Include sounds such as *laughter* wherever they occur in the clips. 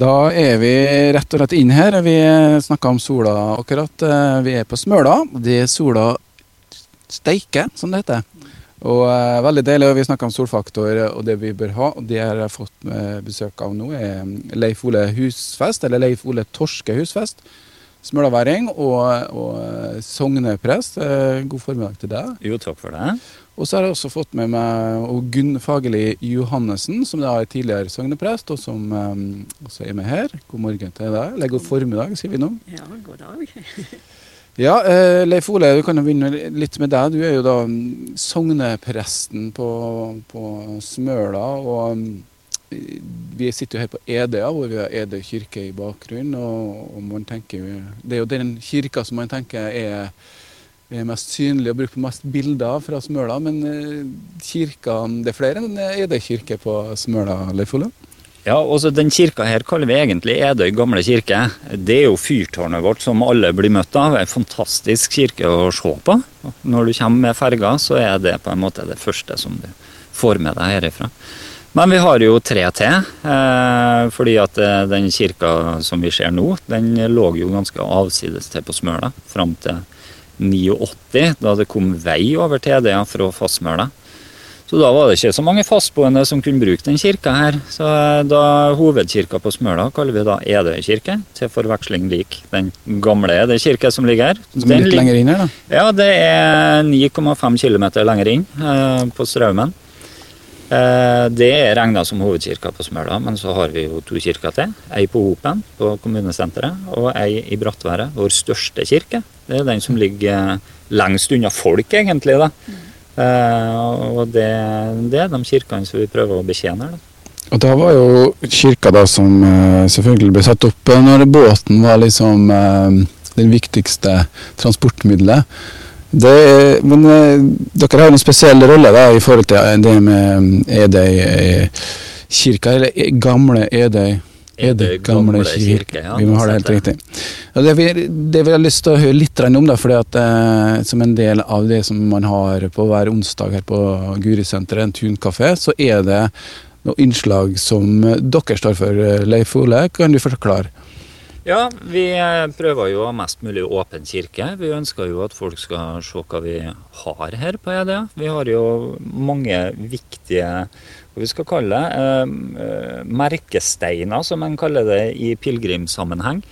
Da er vi rett og slett inn her. Vi snakka om sola akkurat. Eh, Vi er på Smøla. Det er sola steike, som det heter. Og uh, veldig deilig. og Vi snakka om solfaktor og det vi bør ha. og Det jeg har fått besøk av nå, er Leif Ole Husfest, eller Leif Ole Torske Husfest. Smølaværing og, og sogneprest. Eh, God formiddag til deg. Jo, takk for det. Og så har jeg også fått med meg og Gunn Fagerli Johannessen, som da er tidligere sogneprest, og som um, også er med her. God morgen til deg. Eller god formiddag, sier vi nå. Ja, god dag. *laughs* Ja, uh, Leif Ole, vi kan jo begynne litt med deg. Du er jo da sognepresten på, på Smøla. og Um, vi sitter jo her på Edøya, hvor vi har Edøy kirke i bakgrunnen. Og, og man tenker jo, Det er jo den kirka som man tenker er, er mest synlig og brukt mest bilder fra Smøla. Men eh, kirka, det er flere enn Edøy kirke på Smøla, Leif Ole? Ja, også Den kirka her kaller vi egentlig Edøy gamle kirke. Det er jo fyrtårnet vårt som alle blir møtt av. En fantastisk kirke å se på. Når du kommer med ferga, så er det på en måte det første som du får med deg herifra. Men vi har jo tre til. Eh, fordi at eh, den kirka som vi ser nå, den lå jo ganske avsides til på Smøla fram til 89, da det kom vei over til det fra Fastmøla. Så da var det ikke så mange fastboende som kunne bruke den kirka her. Så eh, da hovedkirka på Smøla kaller vi da Edøy kirke, til forveksling lik den gamle Edøy kirke som ligger her. Som er litt lenger inn her, da. Ja, det er 9,5 km lenger inn eh, på Straumen. Eh, det er regna som hovedkirka på Smøla, men så har vi jo to kirker til. Ei på Hopen, på kommunesenteret, og ei i Brattværet, vår største kirke. Det er den som ligger eh, lengst unna folk, egentlig. da. Eh, og det, det er de kirkene som vi prøver å betjene. da. Og da var jo kirka da som selvfølgelig ble satt opp når båten var liksom den viktigste transportmiddelet. Det, men eh, dere har jo en spesiell rolle da i forhold til det med Edøy eh, kirka, eller eh, gamle Edøy. Edøy gamle kirke, ja, Vi må ha det helt riktig. Og det, vi, det vil jeg lyst til å høre litt om, da, fordi at eh, som en del av det som man har på hver onsdag her på Gurisenteret, en tunkafé, så er det noen innslag som eh, dere står for, eh, Leif Ole. Kan du forklare? Ja, vi eh, prøver jo å ha mest mulig åpen kirke. Vi ønsker jo at folk skal se hva vi har her på Edøya. Vi har jo mange viktige hva vi skal kalle det, eh, eh, merkesteiner, som en kaller det i pilegrimssammenheng.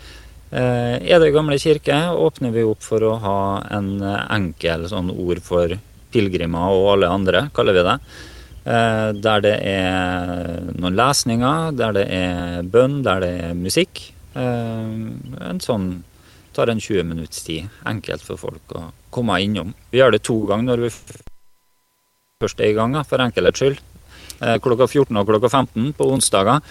Eh, Edøy gamle kirke åpner vi opp for å ha en enkel sånn ord for pilegrimer og alle andre, kaller vi det. Der det er noen lesninger, der det er bønn, der det er musikk. Eh, en sånn tar en 20 minutts tid. Enkelt for folk å komme innom. Vi gjør det to ganger når vi først er i gang, for enkelhets skyld. Eh, klokka 14 og klokka 15 på onsdager.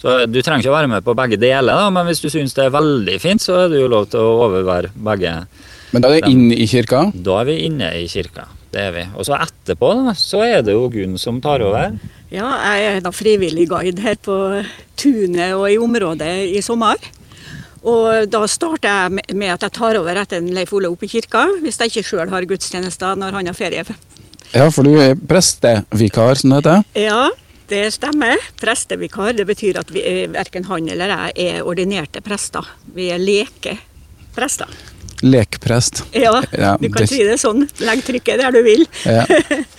Så Du trenger ikke å være med på begge deler, da, men hvis du syns det er veldig fint, så er det jo lov til å overvære begge. Men da er det inne i kirka. Da er vi inne i kirka. Det er vi. Og så etterpå da, så er det jo Gunn som tar over. Ja, jeg er da frivillig guide her på tunet og i området i sommer. Og da starter jeg med- at jeg tar over etter en Leif Ole oppe i kirka, hvis jeg ikke sjøl har gudstjenester når han har ferie. Ja, for du er prestevikar, som det heter. Ja, det stemmer. Prestevikar. Det betyr at vi er, verken han eller jeg er ordinerte prester. Vi er lekeprester. Lekprest. Ja, Ja, du kan det- si det sånn. Legg trykket der du vil. Ja.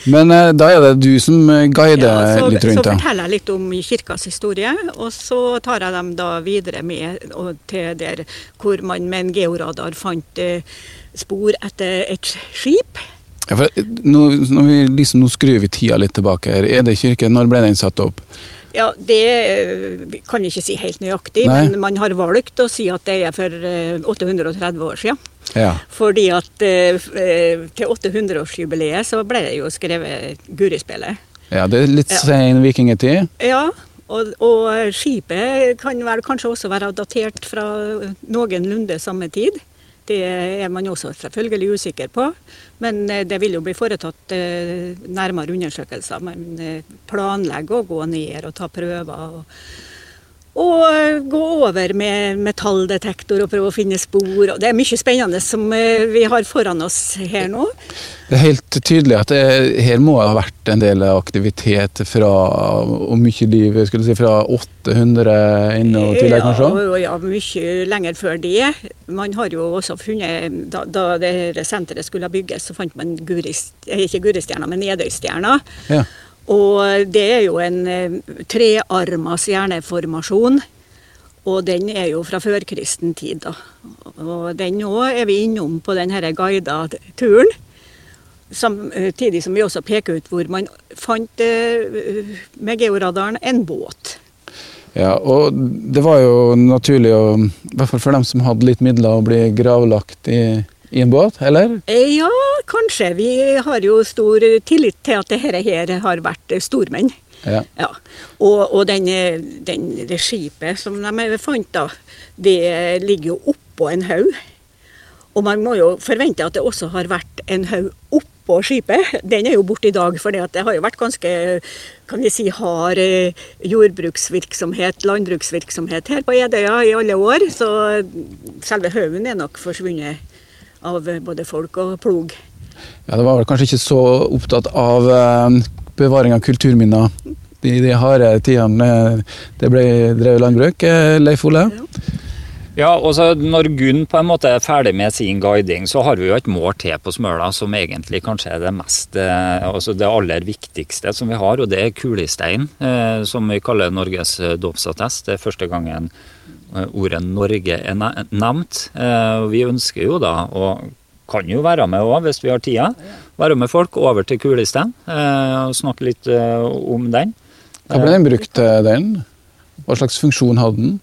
Men eh, da er det du som eh, guider Ja, så, litt så rundt, da. forteller jeg litt om kirkas historie, og så tar jeg dem da videre med til der hvor man med en georadar fant eh, spor etter et skip. Ja, for, eh, nå, når vi, liksom, nå skrur vi tida litt tilbake. her. Er det kirke? Når ble den satt opp? Ja, Det eh, kan jeg ikke si helt nøyaktig, Nei. men man har valgt å si at det er for eh, 830 år siden. Ja. Fordi at eh, eh, til 800-årsjubileet så ble det jo skrevet Gurispillet. ja, det er litt sen vikingtid. Ja, og, og skipet kan vel kanskje også være datert fra noenlunde samme tid. Det er man også selvfølgelig usikker på, men eh, det vil jo bli foretatt eh, nærmere undersøkelser. Man eh, planlegger å gå ned og ta prøver og, Og gå over med metalldetektor og prøve å finne spor. Det er mye spennende som eh, vi har foran oss her nå. Det er helt tydelig at det, her må ha vært en del aktivitet fra og mye liv, skulle si fra 800 innover til deg, kanskje? Ja, ja, mye lenger før det. Man har jo også funnet Da, da det senteret skulle bygges, så fant man gurist, eh, ikke Guristjerna, men Nedøystjerna. Ja. Og det er jo en eh, trearma stjerneformasjon. Og den er jo fra førkristen tid, da. Og den òg er vi innom på denne guida turen. Samtidig som vi også peker ut hvor man fant eh, med georadaren en båt. Ja, og det var jo naturlig, å, i hvert fall for dem som hadde litt midler, å bli gravlagt i, i en båt, eller? Eh, Ja, kanskje. Vi har jo stor tillit til at dette her har vært stormenn. Ja. Ja. Og, og den, den, det skipet som de fant, da, det ligger jo oppå en haug. Og man må jo forvente at det også har vært en haug oppå skipet. Den er jo borte i dag, for det har jo vært ganske kan vi si, hard eh, jordbruksvirksomhet, landbruksvirksomhet her på Edøya i alle år. Så selve haugen er nok forsvunnet av både folk og plog. Ja, Det var vel kanskje ikke så opptatt av eh, bevaring av kulturminner i de harde tidene eh, det ble drevet landbruk. Eh, Leif Ole? Ja, og så Når Gunn på en måte er ferdig med sin guiding, så har vi jo et mål til på Smøla som egentlig kanskje er det mest, eh, altså det aller viktigste som vi har, og det er kulistein, eh, som vi kaller Norges eh, dåpsattest. Det er første gangen eh, ordet Norge er ne- nevnt. Eh, Vi ønsker jo da, og kan jo være med òg hvis vi har tida, være med folk over til kulistein eh, og snakke litt eh, om den. Hva ble den brukt til, den? Hva slags funksjon hadde den?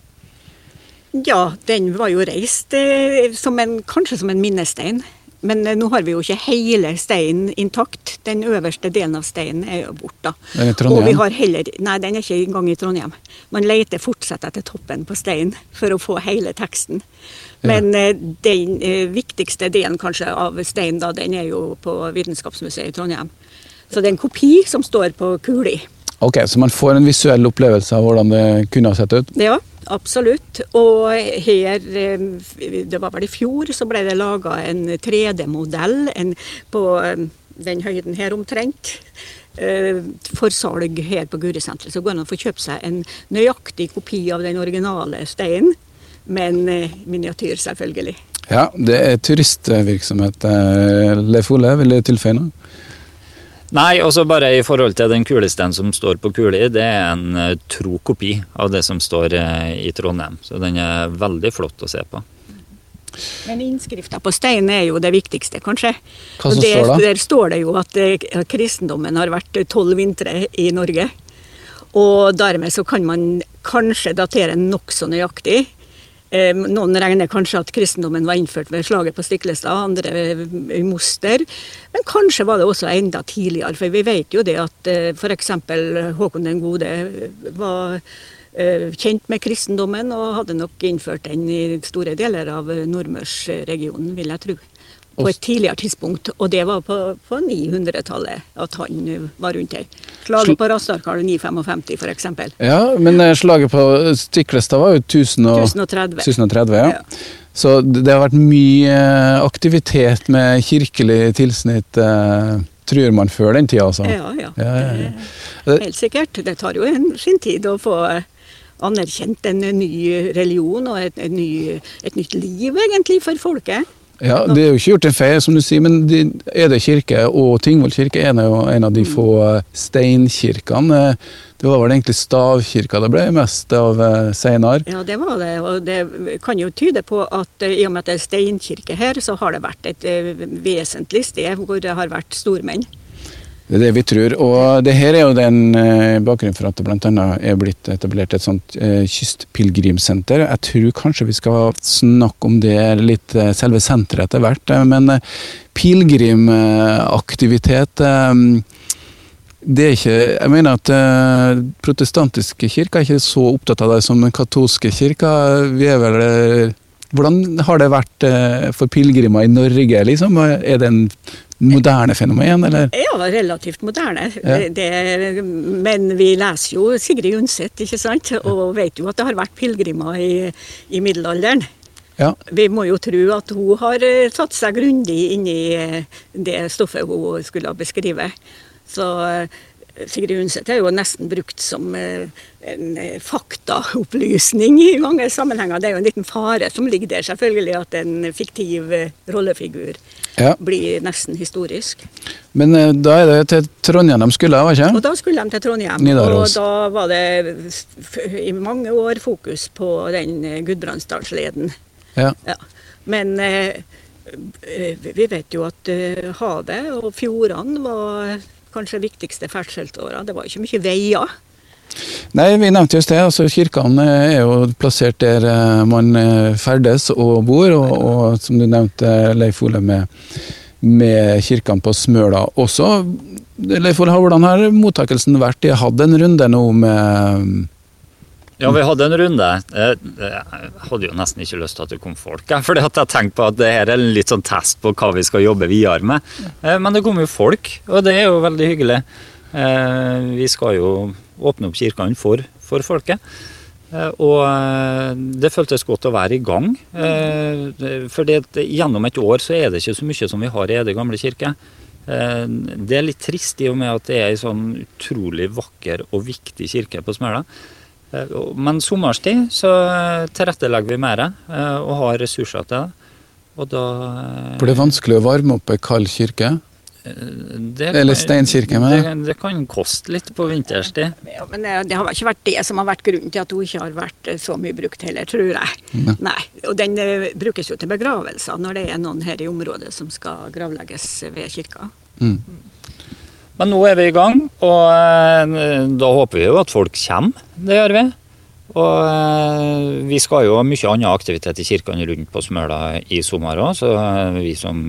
Ja, den var jo reist eh, som en, kanskje som en minnestein. Men eh, nå har vi jo ikke hele steinen intakt. Den øverste delen av steinen er jo borte. Den er i Trondheim? har heller, nei, den er ikke engang i Trondheim. Man leter fortsatt etter toppen på steinen for å få hele teksten. Men ja. den eh, viktigste delen kanskje av steinen, da, den er jo på Vitenskapsmuseet i Trondheim. Så det er en kopi som står på kuli. Ok, Så man får en visuell opplevelse av hvordan det kunne ha sett ut? Ja, absolutt. Og her, eh, det var vel i fjor, så ble det laga en 3D-modell på eh, den høyden her omtrent. eh, For salg her på Gurisenteret. Så går det an å få kjøpt seg en nøyaktig kopi av den originale steinen, men en miniatyr, selvfølgelig. Ja, det er turistvirksomhet. Leif Ole, vil du tilføye noe? Nei, også bare i forhold til den kulesteinen som står på Kuli, det er en eh, tro kopi av det som står eh, i Trondheim. Så den er veldig flott å se på. Men innskrifta på steinen er jo det viktigste, kanskje. Hva som der, står da? Der står det jo at eh, kristendommen har vært tolv vintre i Norge. Og dermed så kan man kanskje datere nokså nøyaktig. Eh, Noen regner kanskje at kristendommen var innført ved slaget på Stiklestad, andre i Moster. Men kanskje var det også enda tidligere, for vi vet jo det at f.eks. Håkon den gode var eh, kjent med kristendommen og hadde nok innført den i store deler av nordmørsregionen, vil jeg tro. På et tidligere tidspunkt, og det var på, på 900-tallet at han eh, var rundt her. Slaget på Rastarkal 955 f.eks. Ja, men eh, slaget på Stiklestad var jo 1000 og, 1030. 1030, ja. Ja. Så det har vært mye eh, aktivitet med kirkelig tilsnitt, eh, tror man, før den tida, altså. Ja, ja. Ja, ja, Helt sikkert. Det tar jo en, sin tid å få eh, anerkjent en ny religion og et, et, ny, et nytt liv, egentlig, for folket. Ja, Det er jo ikke gjort en feil, som du sier, men de, Ede kirke og Tingvoll kirke er jo en av de få eh, steinkirkene. Eh, Det var vel egentlig stavkirka det ble mest av eh, seinere. Ja, det var det. Og det kan jo tyde på at i og med at det er steinkirke her, så har det vært et vesentlig sted hvor det har vært stormenn. Det er det vi tror. Og det her er jo den eh, bakgrunnen for at det bl.a. er blitt etablert et sånt eh, kystpilegrimsenter. Jeg tror kanskje vi skal snakke om det litt, eh, selve senteret etter hvert. Men pilegrimaktivitet det er ikke, jeg mener at eh, protestantiske kirker er ikke så opptatt av det som den katolske kirka. Vi er vel, hvordan har det vært eh, for pilegrimer i Norge? Liksom? Er det en moderne fenomen, eller? Ja, relativt moderne. Ja. Det, men vi leser jo Sigrid Undset, ikke sant? Og vet jo at det har vært pilegrimer i, i middelalderen. Ja. Vi må jo tro at hun har tatt seg grundig inn i eh, det stoffet hun skulle beskrive. Så eh, Sigrid Undset er jo nesten brukt som eh, en eh, faktaopplysning i mange sammenhenger. Det er jo en liten fare som ligger der, selvfølgelig, at en fiktiv eh, rollefigur Ja. blir nesten historisk. Men da er det til Trondheim de skulle, var ikke Og da skulle de til Trondheim, Nidaros. og da var det i mange år fokus på den Gudbrandsdalsleden. Ja. Ja. Men vi vet jo at havet og fjordene var kanskje viktigste ferdselsåra. Det var ikke mye veier. Nei, vi nevnte just det. altså Kirkene er jo plassert der eh, man eh, ferdes og bor, og, og som du nevnte, Leif Ole, med, med kirkene på Smøla også. Leif Ole, hvordan har mottakelsen vært? Jeg hadde en runde nå med Ja, vi hadde en runde. Jeg hadde jo nesten ikke lyst til at det kom folk. For jeg tenkte på at det her er en litt sånn test på hva vi skal jobbe videre med. Eh, Men det kom jo folk, og det er jo veldig hyggelig. Eh, Vi skal jo åpne opp kirkene for, for folket. Eh, Og det føltes godt å være i gang. For gjennom et år så er det ikke så mye som vi har i Ede gamle kirke. Det er litt trist i og med at det er ei sånn utrolig vakker og viktig kirke på Smøla. Eh, Men sommerstid så eh, tilrettelegger vi mer eh, og har ressurser til det. Og da Blir For det er vanskelig å varme opp ei kald kirke. det, Eller steinkirke, mener jeg. det, det kan koste litt på vinterstid. Ja, men det har ikke vært det som har vært grunnen til at hun ikke har vært så mye brukt heller, tror jeg. Nei. Og den brukes jo til begravelser når det er noen her i området som skal gravlegges ved kirka. Mm. Men nå er vi i gang, og eh, da håper vi jo at folk kommer. Det gjør vi. Og eh, vi skal jo ha mye annen aktivitet i kirkene rundt på Smøla i sommer òg, så eh, vi som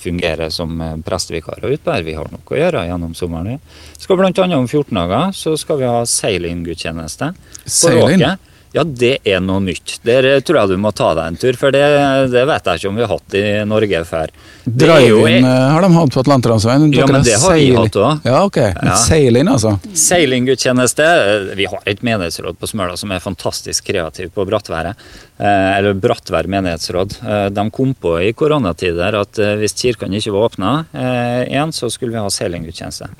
fungerer som prestevikarer ute der, vi har noe å gjøre gjennom sommeren. Vi skal annet om 14 dager så skal vi ha seilinggudstjeneste på Seiling? Ja, det er noe nytt. Der tror jeg du må ta deg en tur, for det, det vet jeg ikke om vi har hatt i Norge før. Drive-in eh, har de hatt på Atlanterhavsveien. Ja, men det har vi hatt også. Ja, ok. Ja. Seiling, altså. Seilinggudstjeneste. Vi har et menighetsråd på Smøla som er fantastisk kreativ på Brattværet. Eh, Eller Brattvær menighetsråd. Eh, De kom på i koronatider at hvis kirkene ikke var åpna igjen, så skulle vi ha seilinggudstjeneste.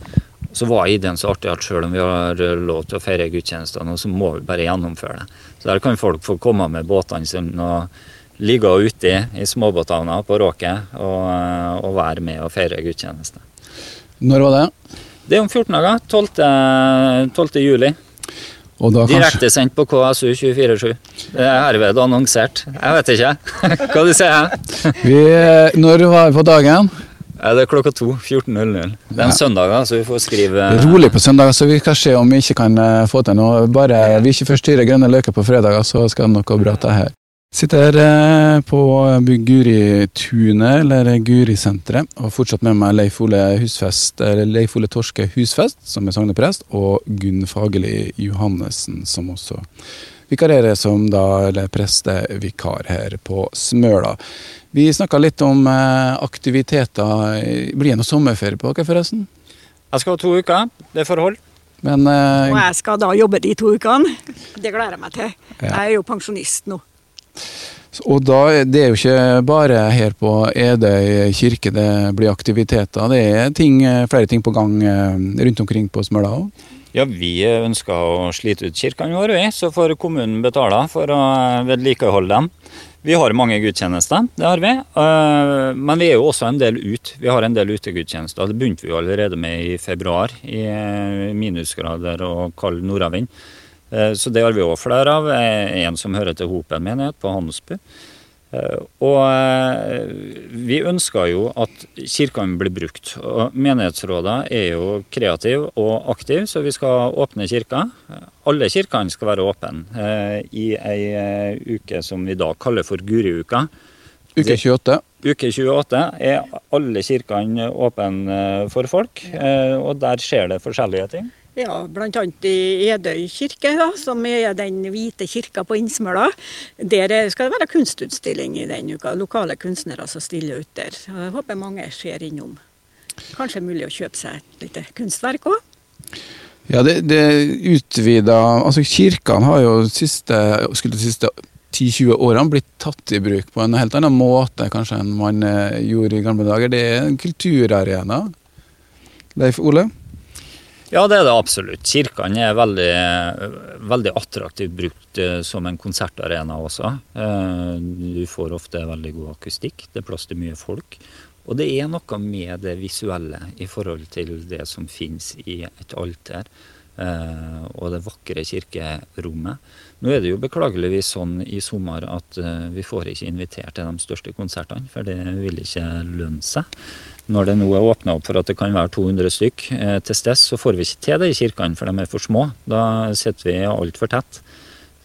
Så var ideen så artig at selv om vi har eh, lov til å feire gudstjenestene, så må vi bare gjennomføre det. Så der kan folk få komme med båtene sine og ligge uti i småbåthavna på Råket og, eh, og være med og feire gudstjeneste. Når var det? Det er om 14 dager. 12. 12. juli. Direktesendt Direkte sendt på KSU 247. Det er herved annonsert. Jeg vet ikke. *laughs* Hva du sier du? eh, Når var vi på dagen? Ja, det er klokka to. 14.00. Det er en søndag, så vi får skrive Rolig på søndager, så vi skal se om vi ikke kan eh, få til noe. Bare vi ikke forstyrrer grønne løker på fredager, så skal det gå bra til her. Sitter eh, på Guritunet, eller Gurisenteret, og fortsatt med meg Leif Ole Husfest, eller Leif Ole Torske Husfest, som er sogneprest, og Gunn Fagerli Johannessen, som også vikarerer som da, eller prestevikar her på Smøla. Vi snakka litt om eh, aktiviteter. Blir det noe sommerferie på dere, forresten? Jeg skal ha to uker. Det får holde. Men eh, Og jeg skal da jobbe de to ukene. Det gleder jeg meg til. Ja. Jeg er jo pensjonist nå. Og da, det er jo ikke bare her på Edøy kirke det blir aktiviteter. Det er ting, eh, flere ting på gang rundt omkring på Smøla òg. Ja, vi ønsker å slite ut kirkene våre, vi. Så får kommunen betale for å vedlikeholde dem. Vi har mange gudstjenester, det har vi. Eh, Men vi er jo også en del ut. Vi har en del utegudstjenester. Det begynte vi jo allerede med i februar, i eh, minusgrader og kald nordavind. Eh, Så det har vi òg flere av. En som hører til Hopen menighet på Handelsbu. Eh, Og eh, vi ønsker jo at kirkene blir brukt. Og menighetsrådene er jo kreative og aktive, så vi skal åpne kirka. Alle kirkene skal være åpne eh, i ei uke som vi da kaller for Guriuka. Uke 28. Uke 28 er alle kirkene åpne for folk, og der skjer det forskjellige ting. Ja, bl.a. i Edøy kirke, da, som er den hvite kirka på Innsmøla. Der skal det være kunstutstilling i den uka. Lokale kunstnere som stiller ut der. Jeg håper mange ser innom. Kanskje mulig å kjøpe seg et lite kunstverk òg. Ja, det, det utvida Altså, kirkene har jo siste, skulle de siste 10-20 årene blitt tatt i bruk på en helt annen måte kanskje enn man eh, gjorde i gamle dager. Det er en kulturarena. Leif Ole? Ja, det er det absolutt. Kirkene er veldig, veldig attraktivt brukt eh, som en konsertarena også. Eh, du får ofte veldig god akustikk. Det er plass til mye folk. Og det er noe med det visuelle i forhold til det som finnes i et alter. Eh, og det vakre kirkerommet. Nå er det jo beklageligvis sånn i sommer at vi får ikke invitert til de største konsertene, for det vil ikke lønne seg. Når det nå er åpna opp for at det kan være 200 stykk eh, til stede, så får vi ikke til det i kirkene, for de er for små. Da sitter vi altfor tett.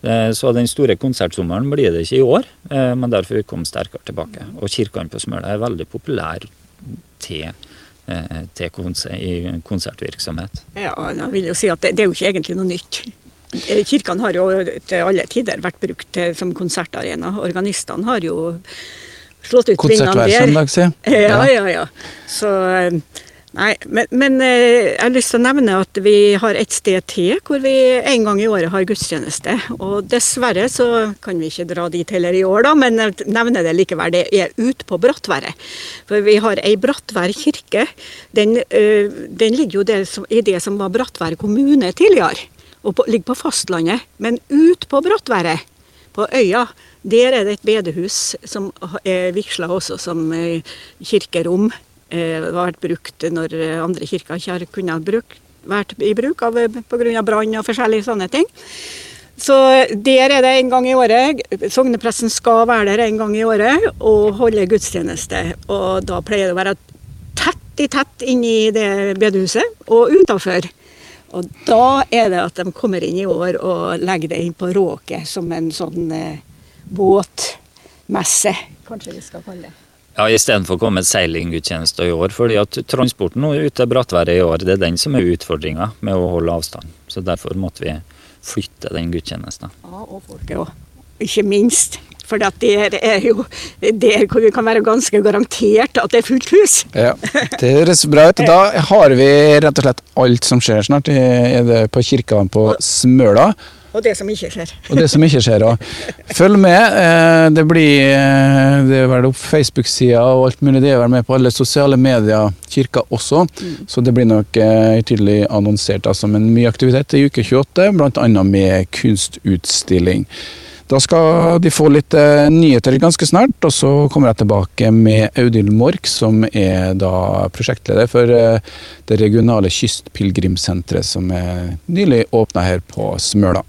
Eh, så den store konsertsommeren blir det ikke i år, eh, men derfor vi kom sterkere tilbake. Og kirkene på Smøla er veldig populære til, eh, til konsert, i konsertvirksomhet. Ja, jeg vil jo si at det, det er jo ikke egentlig noe nytt. Eh, kirkene har jo til alle tider vært brukt som konsertarena. Organistene har jo slått ut vingene der. Konsertvær, som *laughs* Ja, ja, ja. Så eh, Nei, men, men, eh, jeg har lyst til å nevne at vi har et sted til hvor vi en gang i året har gudstjeneste. Og dessverre så kan vi ikke dra dit heller i år, da, men jeg nevner det likevel. Det er ute på Brattværet. For vi har ei Brattvær kirke. Den, eh, den ligger jo det, i det som var Brattvær kommune tidligere, og på, ligger på fastlandet. Men ut på Brattværet, på øya, der er det et bedehus som er vigsla også som eh, kirkerom. Eh, det har vært brukt når andre kirker ikke har kunnet bruke, vært i bruk pga. brann og forskjellige sånne ting. Så der er det en gang i året. Sognepresten skal være der en gang i året og holde gudstjeneste. Og da pleier det å være tett i tett inni det bedehuset og utafor. Og da er det at de kommer inn i år og legger det inn på råket som en sånn eh, båtmesse, kanskje vi skal kalle det. Ja, Istedenfor å komme med seilinggudstjeneste i år. fordi at Transporten ut til Brattværet i år, det er den som er utfordringa med å holde avstand. Så Derfor måtte vi flytte den gudstjenesten. Ja, og folket òg. Ikke minst. For det er jo der hvor vi kan være ganske garantert at det er fullt hus. Ja, Det høres bra ut. Da har vi rett og slett alt som skjer snart på kirka på Smøla. Og det som ikke skjer. Og det som ikke skjer òg. Følg med. Eh, det blir eh, det er vel opp Facebook-sida og alt mulig. Det er vel med på alle sosiale medier, kirka også. Mm. Så det blir nok eh, tydelig annonsert som som en mye aktivitet i uke 28, bl.a. med kunstutstilling. Da skal de få litt nyheter ganske snart, og så kommer jeg tilbake med Audhild Mork, som er da prosjektleder for det regionale kystpilegrimssenteret som er nylig åpna her på Smøla.